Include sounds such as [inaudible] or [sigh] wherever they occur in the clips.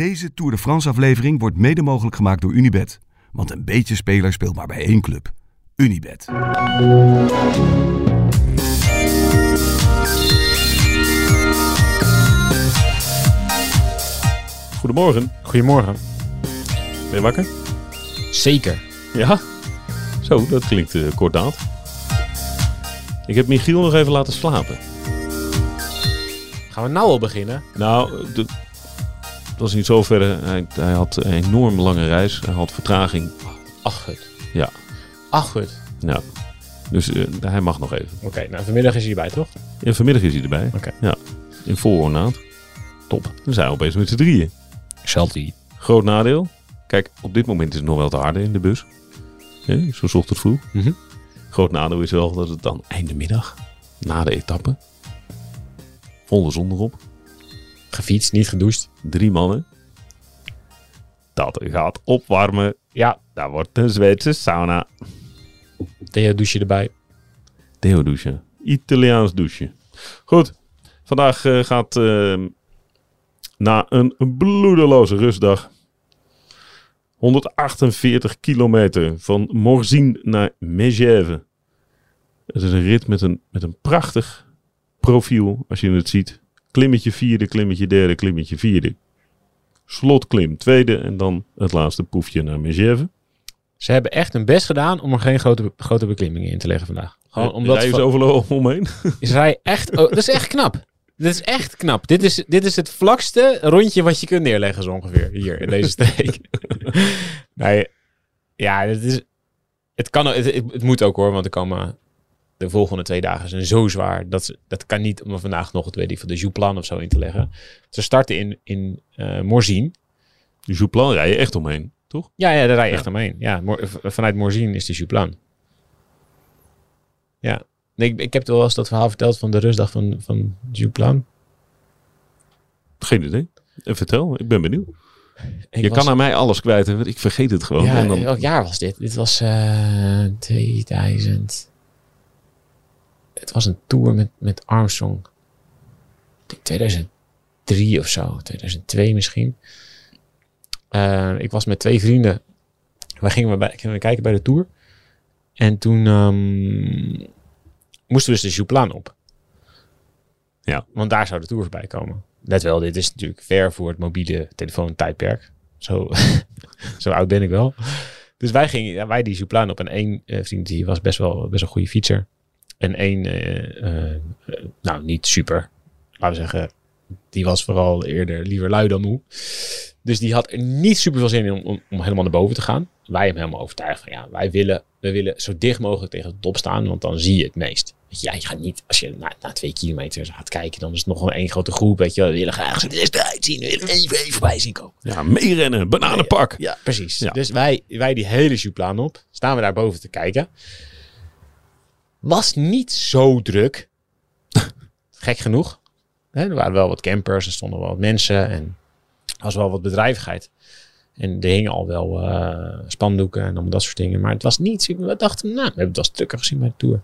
Deze Tour de France aflevering wordt mede mogelijk gemaakt door Unibet. Want een beetje speler speelt maar bij één club. Unibet. Goedemorgen. Goedemorgen. Ben je wakker? Zeker. Ja? Zo, dat klinkt uh, kordaat. Ik heb Michiel nog even laten slapen. Gaan we nou al beginnen? Nou, de- het was niet zo ver. Hij, hij had een enorm lange reis. Hij had vertraging. Ach, goed. Ja. Ach, goed. Ja. Dus eh, hij mag nog even. Oké, nou vanmiddag is hij erbij, toch? En vanmiddag is hij erbij. Oké. Ja. In vol ornaat. Top. Dan zijn we opeens met z'n drieën. Salty. Groot nadeel. Kijk, op dit moment is het nog wel te harde in de bus. Hè, zo zocht het vroeg. Mhm. Groot nadeel is wel dat het dan einde middag, na de etappe, volle zon erop, Gefietst, niet gedoucht. drie mannen. Dat gaat opwarmen. Ja, Daar wordt een Zweedse sauna. Theo douche erbij. Theo douchen. Italiaans douchen. Goed. Vandaag eh, gaat eh, na een bloedeloze rustdag 148 kilometer van Morzine naar Megève. Het is een rit met een, met een prachtig profiel, als je het ziet. Klimmetje vierde, klimmetje derde, klimmetje vierde. Slotklim tweede en dan het laatste poefje naar Megève. Ze hebben echt hun best gedaan om er geen grote, grote beklimmingen in te leggen vandaag. Gewoon omdat Rijden ze van- overal omheen. is rij echt... Oh, dat is echt knap. Dit is echt knap. Dit is, dit is het vlakste rondje wat je kunt neerleggen zo ongeveer. Hier, in deze streek. [laughs] nee, ja, het is... Het kan, het, het, het moet ook hoor, want er komen... De volgende twee dagen zijn zo zwaar. Dat, ze- dat kan niet om er vandaag nog het weet ik, van de Jouplan of zo in te leggen. Ze starten in, in eh Morzine. Die Jouplan rij je echt omheen, toch? Ja, ja, daar rij je Ja. echt omheen. Ja, vanuit Morzine is de Jouplan. Ja. Nee, ik, ik heb wel eens dat verhaal verteld van de rustdag van, van Jouplan. Geen idee. En vertel, ik ben benieuwd. Ik je was- kan aan mij alles kwijt, want ik vergeet het gewoon. Ja, en dan, welk jaar was dit? Dit was eh 2000. Het was een tour met, met Armstrong. Ik denk 2003 of zo. 2002 misschien. Eh, ik was met twee vrienden. Wij gingen, bij, gingen kijken bij de tour. En toen ehm, moesten we dus de Jouplan op. Ja. Want daar zou de tour voorbij komen. Let wel, dit is natuurlijk ver voor het mobiele telefoon tijdperk. Zo, [laughs] zo oud ben ik wel. Dus wij gingen, wij die Jouplan op. En één eh, vriend die was best wel, best wel een goede fietser. En één, eh, eh, nou niet super. Laten we zeggen, die was vooral eerder liever lui dan moe. Dus die had er niet super veel zin in om, om, om helemaal naar boven te gaan. Wij hebben helemaal overtuigd van ja, wij willen, we willen zo dicht mogelijk tegen de top staan, want dan zie je het meest. Weet je, ja, je gaat niet, als je na, na twee kilometer gaat kijken, dan is het nog wel één grote groep. Weet je, we willen graag zo eruit zien, we willen even, even voorbij zien komen. ja, meerennen, bananenpak. Ja, precies. Ja. Dus wij, wij die hele Jouplan op, staan we daar boven te kijken. Was niet zo druk. [laughs] Gek genoeg. Er waren wel wat campers, er stonden wel wat mensen en was wel wat bedrijvigheid. En er hingen al wel eh, spandoeken en allemaal dat soort dingen. Maar het was niet. We dachten, nou, we hebben het wel drukker gezien bij de tour.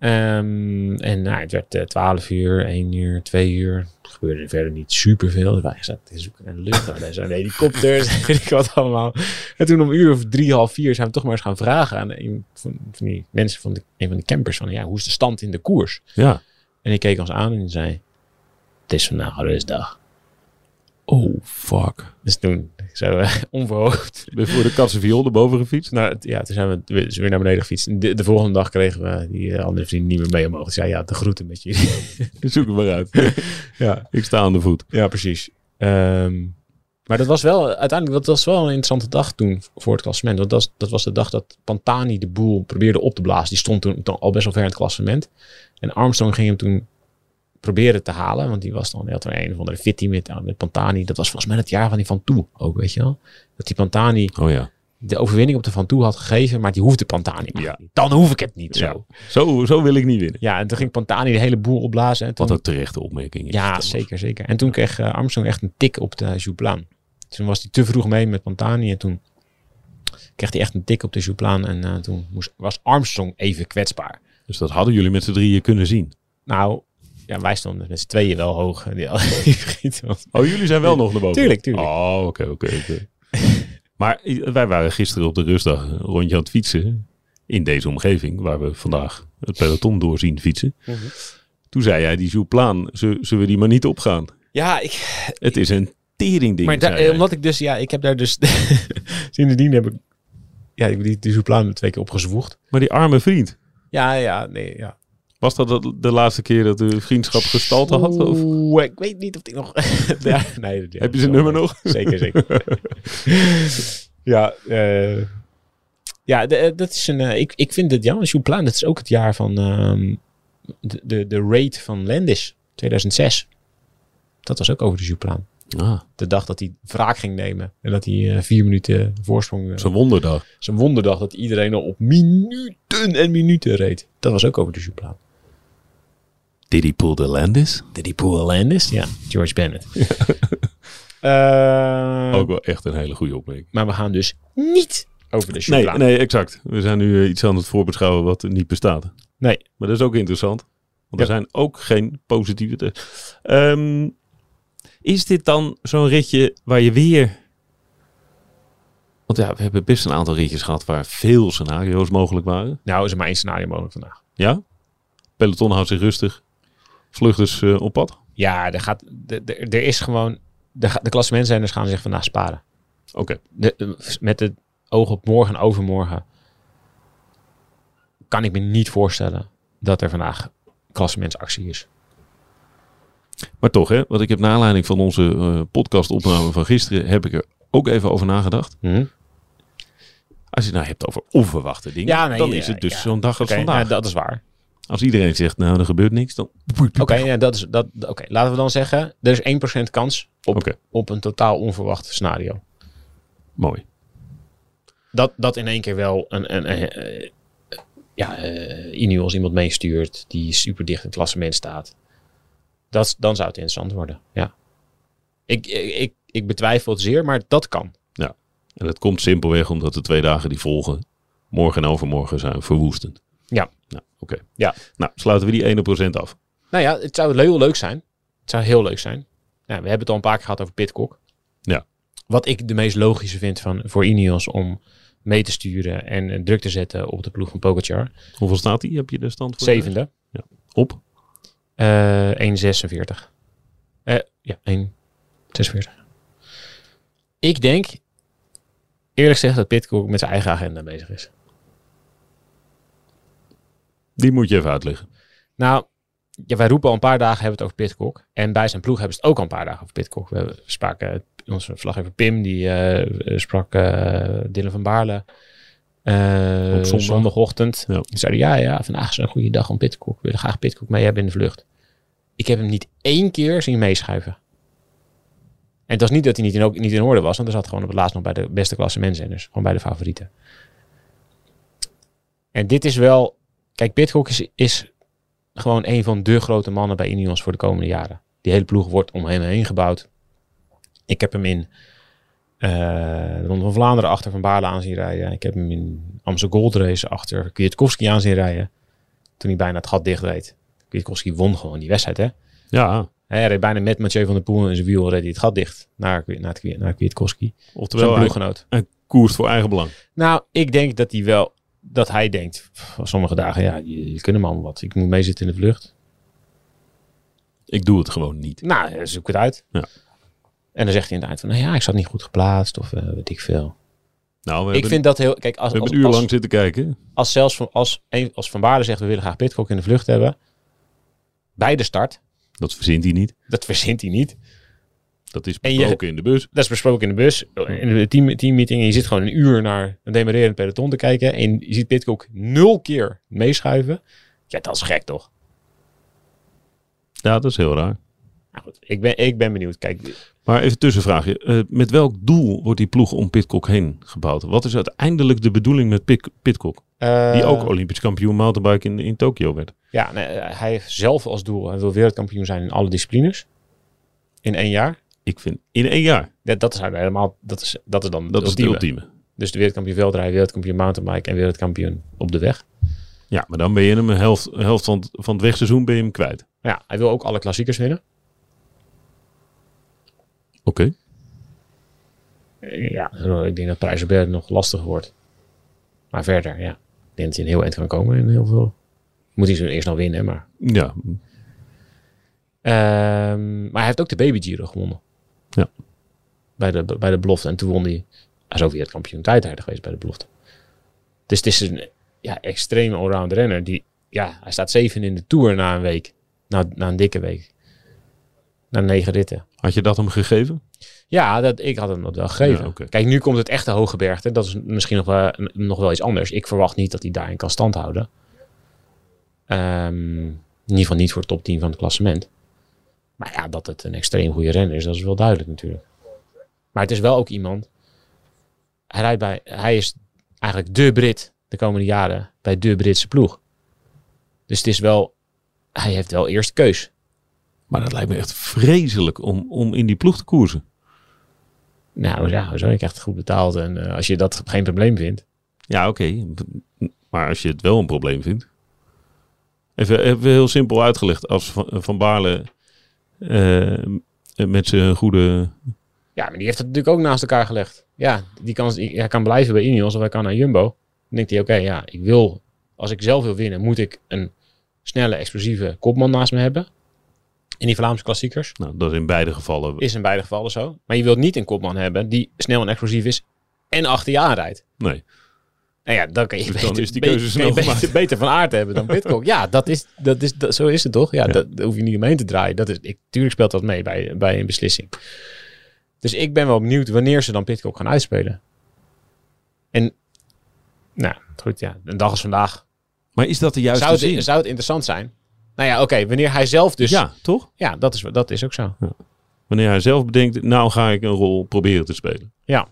Ehm, en nou, het werd eh, 12 uur, 1 uur, 2 uur. Er gebeurde verder niet superveel. Wij zaten te zoeken naar de lucht. Er zijn helikopters, [laughs] weet ik wat allemaal. En toen om uur of drie, half vier zijn we toch maar eens gaan vragen aan een van, van die mensen van de, een van de campers. Van ja, hoe is de stand in de koers? Ja. En die keek ons aan en zei, het is vandaag rustdag. Oh, fuck. Dus toen zijn we [laughs] Ben je voor de katse viool erboven gefietst? Nou, ja, toen zijn we weer- weer naar beneden gefietst. De, de volgende dag kregen we die eh, andere vrienden niet meer mee omhoog. Ik zei, ja, de groeten met jullie. [laughs] Zoek het maar uit. [laughs] ja, ik sta aan de voet. ja, precies. Ehm, maar dat was wel, uiteindelijk, dat was wel een interessante dag toen voor het klassement. Want dat was, dat was de dag dat Pantani de boel probeerde op te blazen. Die stond toen, toen al best wel ver in het klassement. En Armstrong ging hem toen proberen te halen. Want die was dan, er een of andere fitty met, met Pantani. Dat was volgens mij het jaar van die Van Toe ook, weet je wel. Dat die Pantani Oh ja. de overwinning op de Van Toe had gegeven, maar die hoefde Pantani maar Ja. niet. Dan hoef ik het niet zo. ja. Zo, zo wil ik niet winnen. Ja, en toen ging Pantani de hele boel opblazen. En toen, Wat een terechte opmerking is. ja, zeker, zeker. En toen kreeg eh, Armstrong echt een tik op de Jouplan. Toen was hij te vroeg mee met Pantani en toen kreeg hij echt een tik op de Jouplan. En eh, toen moest, was Armstrong even kwetsbaar. Dus dat hadden jullie met z'n drieën kunnen zien. Nou, ja, wij stonden met z'n tweeën wel hoog. Die. [laughs] Oh, jullie zijn wel nog naar boven? Tuurlijk, tuurlijk. Oh, oké, oké, oké. Maar wij waren gisteren op de rustdag een rondje aan het fietsen. In deze omgeving, waar we vandaag het peloton doorzien fietsen. Mhm. Toen zei jij, die Jouplaan, zullen we die maar niet opgaan? Ja, ik, Het is een teringding. maar daar- omdat ik dus, ja, ik heb daar dus, [laughs] sindsdien heb ik, ja, die, die zoeplaan twee keer opgezwoegd. Maar die arme vriend, Ja, ja, nee, ja. Was dat de, laatste keer dat de vriendschap gestalte had? Of? Oeh, ik weet niet of die nog... [laughs] ja, nee, ja, Heb je zijn nummer nog? [laughs] Zeker, zeker. [laughs] ja, eh, ja de- eh, dat is een... eh, ik, ik vind het, ja, Jouplaan, dat is ook het jaar van ehm, de, de, de raid van Landis, 2006. Dat was ook over de Jouplaan. Ah, De dag dat hij wraak ging nemen. En dat hij vier minuten voorsprong... eh, zo'n wonderdag. zijn wonderdag dat iedereen al op minuten en minuten reed. Dat was ook over de Jouplaan. Did he pull the Landis? Did he pull a Landis? Ja, George Bennett. [laughs] Eh, Ook wel echt een hele goede opmerking. Maar we gaan dus niet over de Nee, Jouplaan. nee, exact. We zijn nu eh, iets aan het voorbeschouwen wat niet bestaat. Nee. Maar dat is ook interessant. Want er zijn ook geen positieve... te- Ehm, is dit dan zo'n ritje waar je weer... Want ja, we hebben best een aantal ritjes gehad waar veel scenario's mogelijk waren. Nou is er maar één scenario mogelijk vandaag. Ja? Peloton houdt zich rustig. Vluchters eh, op pad. Ja, er, gaat, er is gewoon... De, de klassementzenders gaan zich vandaag sparen. Oké. Eh, met het oog op morgen en overmorgen... kan ik me niet voorstellen dat er vandaag klassementsactie is. Maar toch, hè, want ik heb naar aanleiding van onze eh, podcastopname van gisteren... heb ik er ook even over nagedacht. Als je het nou hebt over onverwachte dingen... Ja, nee, dan is het dus ja. zo'n dag als vandaag. nou, dat is waar. Als iedereen zegt, nou, er gebeurt niks, dan... Oké, ja, dat is dat. Oké, laten we dan zeggen, er is 1% kans op, op een totaal onverwacht scenario. Mooi. Dat, dat in één keer wel een, een, een, ja, eh Ineos iemand meestuurt die super dicht in het klassement staat. Dat, dan zou het interessant worden. Ja. Ik, ik, ik, betwijfel het zeer, maar dat kan. En dat komt simpelweg omdat de twee dagen die volgen, morgen en overmorgen, zijn verwoestend. Ja. Nou, oké. Ja. Nou, sluiten we die 1% af. Nou ja, het zou heel leuk zijn. Het zou heel leuk zijn. Nou, we hebben het al een paar keer gehad over Pitcock. Ja. Wat ik de meest logische vind van, voor Ineos om mee te sturen en eh, druk te zetten op de ploeg van Pogacar. Hoeveel staat die? Heb je de stand voor? Zevende. Op? Eh 1,46. Eh ja, 1,46. Ik denk, eerlijk gezegd, dat Pitcock met zijn eigen agenda bezig is. Die moet je even uitleggen. Nou, ja, wij roepen al een paar dagen hebben we het over Pitcock. En bij zijn ploeg hebben ze het ook al een paar dagen over Pitcock. We spraken onze vlaggever Pim, die eh, sprak eh Dylan van Baarle. eh, Op zondag. zondagochtend. Ja. Die zeiden, ja, ja, vandaag is een goede dag om Pitcock. We willen graag Pitcock mee hebben in de vlucht. Ik heb hem niet één keer zien meeschuiven. En het was niet dat hij niet in, ook, niet in orde was, want hij zat gewoon op het laatst nog bij de beste klasse menzenders. Gewoon bij de favorieten. En dit is wel... Kijk, Pitcock is, is gewoon een van de grote mannen bij Ineos voor de komende jaren. Die hele ploeg wordt om hem heen gebouwd. Ik heb hem in eh de Ronde van Vlaanderen achter Van Baarle aan zien rijden. Ik heb hem in Amsterdam Gold Race achter Kwiatkowski aan zien rijden. Toen hij bijna het gat dicht reed. Kwiatkowski won gewoon die wedstrijd, hè. Ja, Hij reed bijna met Mathieu van der Poel in zijn wiel reed hij het gat dicht naar, naar, naar Kwiatkowski. oftewel hij, ploeggenoot. hij koerst voor eigen belang. Nou, ik denk dat hij wel, dat hij denkt, pff, sommige dagen, ja, je, je kunnen allemaal wat. Ik moet meezitten in de vlucht. Ik doe het gewoon niet. Nou, zoek het uit. Ja. En dan zegt hij in het eind van, nou ja, ik zat niet goed geplaatst of eh, weet ik veel. Nou, we ik vind dat heel, kijk, als, we als, een uur als, lang zitten kijken. als zelfs van, als, een, als Van Baarle zegt, we willen graag Pitcock in de vlucht hebben, bij de start, Dat verzint hij niet. dat verzint hij niet. Dat is En je- besproken in de bus. Dat is besproken in de bus, in de team, teammeeting. En je zit gewoon een uur naar een demarerend peloton te kijken. En je ziet Pitcock nul keer meeschuiven. Ja, dat is gek toch? Ja, dat is heel raar. Nou goed, ik ben, ik ben benieuwd. Kijk, Maar even tussenvraagje. Eh, met welk doel wordt die ploeg om Pitcock heen gebouwd? Wat is uiteindelijk de bedoeling met Pit- Pitcock? eh, Die ook Olympisch kampioen mountainbike in, in Tokio werd. Ja, nee, eh, hij heeft zelf als doel, hij wil wereldkampioen zijn in alle disciplines. In één jaar. Ik vind in één jaar. Ja, dat is helemaal, dat is, dat is dan Dat is ultieme. het ultieme. Dus de wereldkampioen veldrijden, wereldkampioen mountainbike en wereldkampioen op de weg. Ja, maar dan ben je hem een helft, een helft van, het- van het wegseizoen ben je hem kwijt. Ja, hij wil ook alle klassiekers winnen. Oké. Ja, ik denk dat Prijzenberg nog lastiger wordt. Maar verder, ja. Ik denk dat hij een heel eind kan komen in heel veel. Moet hij zo eerst nog winnen, maar... Ja, Ehm, maar hij heeft ook de Baby Giro gewonnen. Ja. Bij de, bij de belofte. En toen won hij... Hij is ook weer het kampioen tijdrijder geweest bij de belofte. Dus het is een ja, extreme allround renner. Die, ja, hij staat zeven in de Tour na een week. Na, na een dikke week. Na negen ritten. had je dat hem gegeven? Ja, dat, ik had hem dat wel gegeven. Ja. Kijk, nu komt het echte hoge bergte. Dat is misschien nog wel, nog wel iets anders. Ik verwacht niet dat hij daarin kan standhouden. Ehm, in ieder geval niet voor de top 10 van het klassement. Maar ja, dat het een extreem goede renner is, dat is wel duidelijk natuurlijk. Maar het is wel ook iemand. Hij, rijdt bij, hij is eigenlijk de Brit de komende jaren bij de Britse ploeg. Dus het is wel. Hij heeft wel eerst keus. Maar dat lijkt me echt vreselijk om, om in die ploeg te koersen. Nou ja, zo ik echt goed betaald. En eh, als je dat geen probleem vindt. Ja, oké. Maar als je het wel een probleem vindt. Even, even heel simpel uitgelegd. Als Van, van Baarle eh, met zijn goede... Ja, maar die heeft het natuurlijk ook naast elkaar gelegd. Ja, die kan, hij kan blijven bij Ineos of hij kan naar Jumbo. Dan denkt hij, oké, ja, ik wil, als ik zelf wil winnen, moet ik een snelle, explosieve kopman naast me hebben. In die Vlaamse klassiekers. Nou, dat is in beide gevallen... Is in beide gevallen zo. Maar je wilt niet een kopman hebben die snel en explosief is en achter je aanrijdt. Nee. Nou ja, dan kan je Dus beter, dan is die keuze beter, gemaakt. beter van aard hebben dan Pitcock. ja, dat is, dat is, dat, zo is het toch? Ja, Ja. Dat, daar hoef je niet omheen te draaien. Dat is, ik, tuurlijk speelt dat mee bij, bij een beslissing. Dus ik ben wel benieuwd wanneer ze dan Pitcock gaan uitspelen. En, nou goed, ja, een dag als vandaag. Maar is dat de juiste Zou zin? het, zou het interessant zijn? Nou ja, oké, wanneer hij zelf dus... Ja, toch? ja dat, is, dat is ook zo. Wanneer hij zelf bedenkt, nou ga ik een rol proberen te spelen. Ja.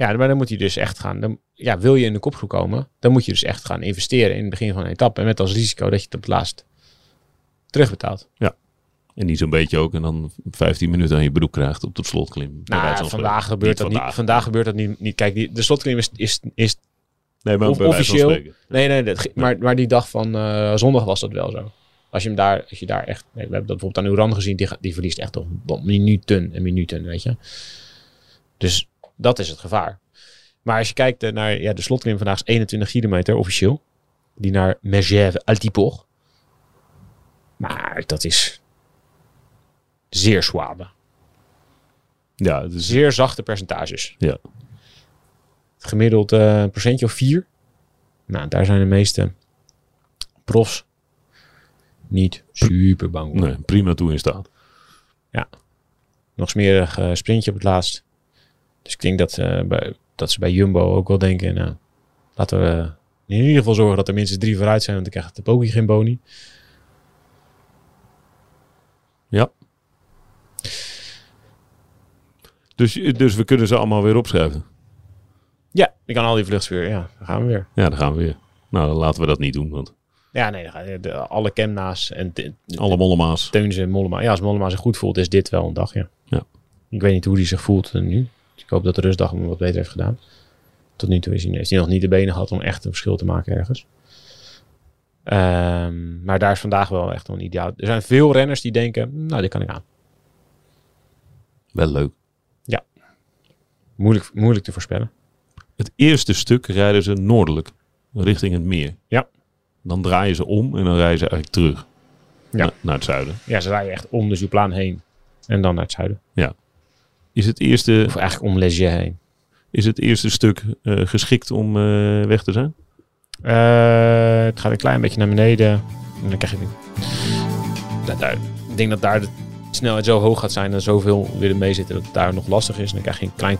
Ja, maar dan moet hij dus echt gaan. Dan, ja, wil je in de kopgroep komen, dan moet je dus echt gaan investeren in het begin van een etappe. En met als risico dat je het op het laatst terugbetaalt. En niet zo'n beetje ook. En dan 15 minuten aan je broek krijgt op de slotklim. Nou, ja, vandaag gebeurt dat niet. vandaag. Gebeurt dat niet. niet. Kijk, die, de slotklim is, is, is Nee, maar of- van officieel- spreken. Nee, nee, dat, ge- maar, maar die dag van eh, zondag was dat wel zo. Als je hem daar, als je daar echt, nee, we hebben dat bijvoorbeeld aan Uran gezien, die, die verliest echt wel minuten en minuten, weet je. Dus dat is het gevaar. Maar als je kijkt eh, naar, ja, de slotklim vandaag is 21 kilometer officieel. Die naar Megève Altiport. Maar dat is zeer suave. Ja, dus Zeer zachte percentages. Ja. Gemiddeld een procentje of vier. Nou, daar zijn de meeste profs niet super bang voor. nee, prima toe in staat. Nog smerig eh, sprintje op het laatst. Dus ik denk dat, eh, bij, dat ze bij Jumbo ook wel denken... Nou, laten we in ieder geval zorgen dat er minstens drie vooruit zijn... want dan krijgt de Poki geen boni. Ja. Dus, dus we kunnen ze allemaal weer opschrijven. Ja, ik kan al die vluchtvuur. Ja, dan gaan we weer. Ja, dan gaan we weer. Nou, dan laten we dat niet doen. Want Ja, nee, dan ga je de, alle Kemna's en de, alle mollema's. Teunzen en Mollema. Ja, als Mollema zich goed voelt, is dit wel een dag, ja. Ja. Ik weet niet hoe hij zich voelt eh, Ik hoop dat de rustdag hem wat beter heeft gedaan. Tot nu toe is hij, hij nog niet de benen gehad om echt een verschil te maken ergens. Ehm, maar daar is vandaag wel echt een ideaal. Er zijn veel renners die denken, nou, dit kan ik aan. Wel leuk. Moeilijk, moeilijk te voorspellen. Het eerste stuk rijden ze noordelijk, richting het meer. Ja. Dan draaien ze om en dan rijden ze eigenlijk terug. Ja. Na- naar het zuiden. Ja, ze rijden echt om de Zuplaan heen. En dan naar het zuiden. Is het eerste, Of eigenlijk om Leger heen. is het eerste stuk eh, geschikt om eh, weg te zijn? Eh, het gaat een klein beetje naar beneden. En dan krijg je... Daar- ik denk dat daar de snelheid zo hoog gaat zijn en zoveel willen meezitten dat het daar nog lastig is. En dan krijg je een klein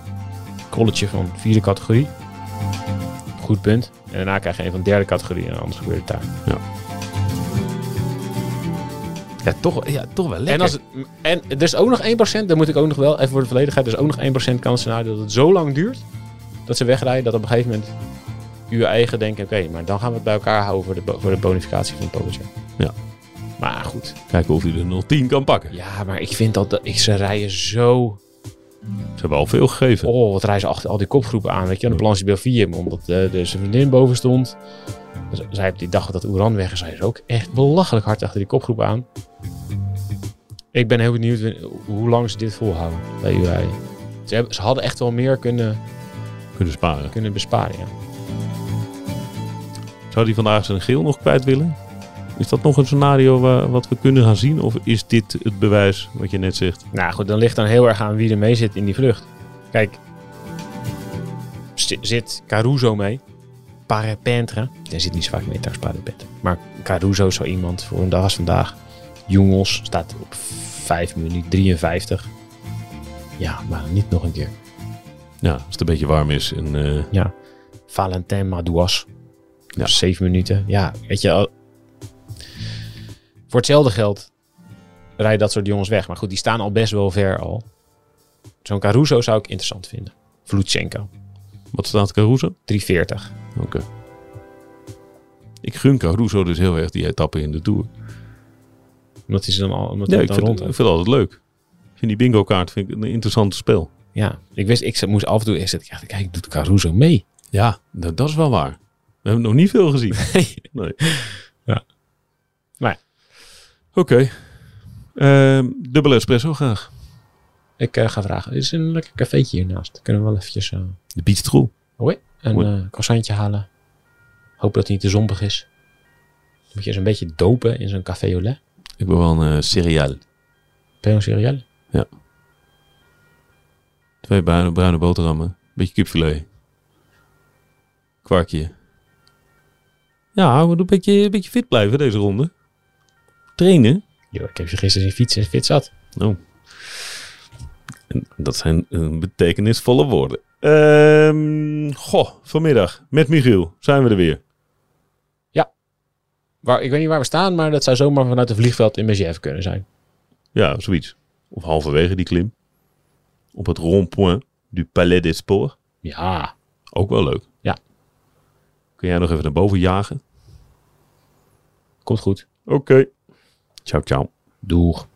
kolletje van vierde categorie. Goed punt. En daarna krijg je een van derde categorie en anders gebeurt het daar. Ja, toch, ja, toch wel En, als het, en er is ook nog 1%, daar moet ik ook nog wel, even voor de volledigheid, er is ook nog 1% kans scenario dat het zo lang duurt dat ze wegrijden, dat op een gegeven moment uw eigen denken, oké, maar dan gaan we het bij elkaar houden voor de, voor de bonificatie van het poppetje. Ja. Maar goed. Kijken of hij er nog 10 kan pakken. Ja, maar ik vind dat, ik, ze rijden zo... Ze hebben al veel gegeven. Oh, wat rijden ze achter al die kopgroepen aan, weet je. De Planche Belfier, omdat eh, de zijn vriendin boven stond. Dus zij op die dag dat Oeran weg is, zij is ook echt belachelijk hard achter die kopgroep aan. Ik ben heel benieuwd hoe lang ze dit volhouden bij UAE. Ze, hebben, ze hadden echt wel meer kunnen, Kunnen sparen. kunnen besparen, ja. Zou die vandaag zijn geel nog kwijt willen? Is dat nog een scenario wa- wat we kunnen gaan zien? Of is dit het bewijs wat je net zegt? Nou goed, dan ligt dan heel erg aan wie er mee zit in die vlucht. Kijk, zi- zit Caruso mee? Parapentre? Daar zit niet zo vaak mee trouwens, Parapentre. Maar Caruso is zo iemand voor een dag als vandaag. Jongels staat op 5 minuten 53. Ja, maar niet nog een keer. Ja, als het een beetje warm is. En, eh, Ja. Valentin Madouas. Ja. Ja. 7 minuten. Ja, weet je, al- voor hetzelfde geld rijden dat soort jongens weg. Maar goed, die staan al best wel ver al. Zo'n Caruso zou ik interessant vinden. Vlutsenko, wat staat Caruso? 340. Oké. Ik gun Caruso dus heel erg die etappe in de Tour. Omdat hij ze dan al omdat Ja, hij ik dan vind, rond ik vind het altijd leuk. Ik vind die bingo kaart vind ik een interessant spel. Ja, ik wist, ik moest af en toe eerst zitten. Kijk, doet Caruso mee? Ja, dat, dat is wel waar. We hebben nog niet veel gezien. [laughs] Nee. Ja. Maar ja. Oké. Ehm, dubbele espresso graag. Ik eh, ga vragen. Er is een lekker cafeetje hiernaast. Kunnen we wel eventjes eh, De biestrol. hoi, een Hoi. eh croissantje halen. Hoop dat hij niet te zompig is. Dan moet je eens een beetje dopen in zo'n café au lait. Ik ben wel een uh, cereal. Peon cereal. Twee bruine, bruine boterhammen. Beetje kipfilet. Kwarkje. Ja, we moeten een beetje, een beetje fit blijven deze ronde. Trainen. Yo, ik heb je gisteren zien fietsen en fit zat. Oh. En dat zijn eh, betekenisvolle woorden. Ehm, goh, vanmiddag met Michiel zijn we er weer. Waar, ik weet niet waar we staan, maar dat zou zomaar vanuit een vliegveld in Megève kunnen zijn. Ja, zoiets. Of halverwege die klim. Op het rond-point du Palais des Sports. Ja, Ook wel leuk. Ja. Kun jij nog even naar boven jagen? komt goed. Oké. Ciao, ciao. Doeg.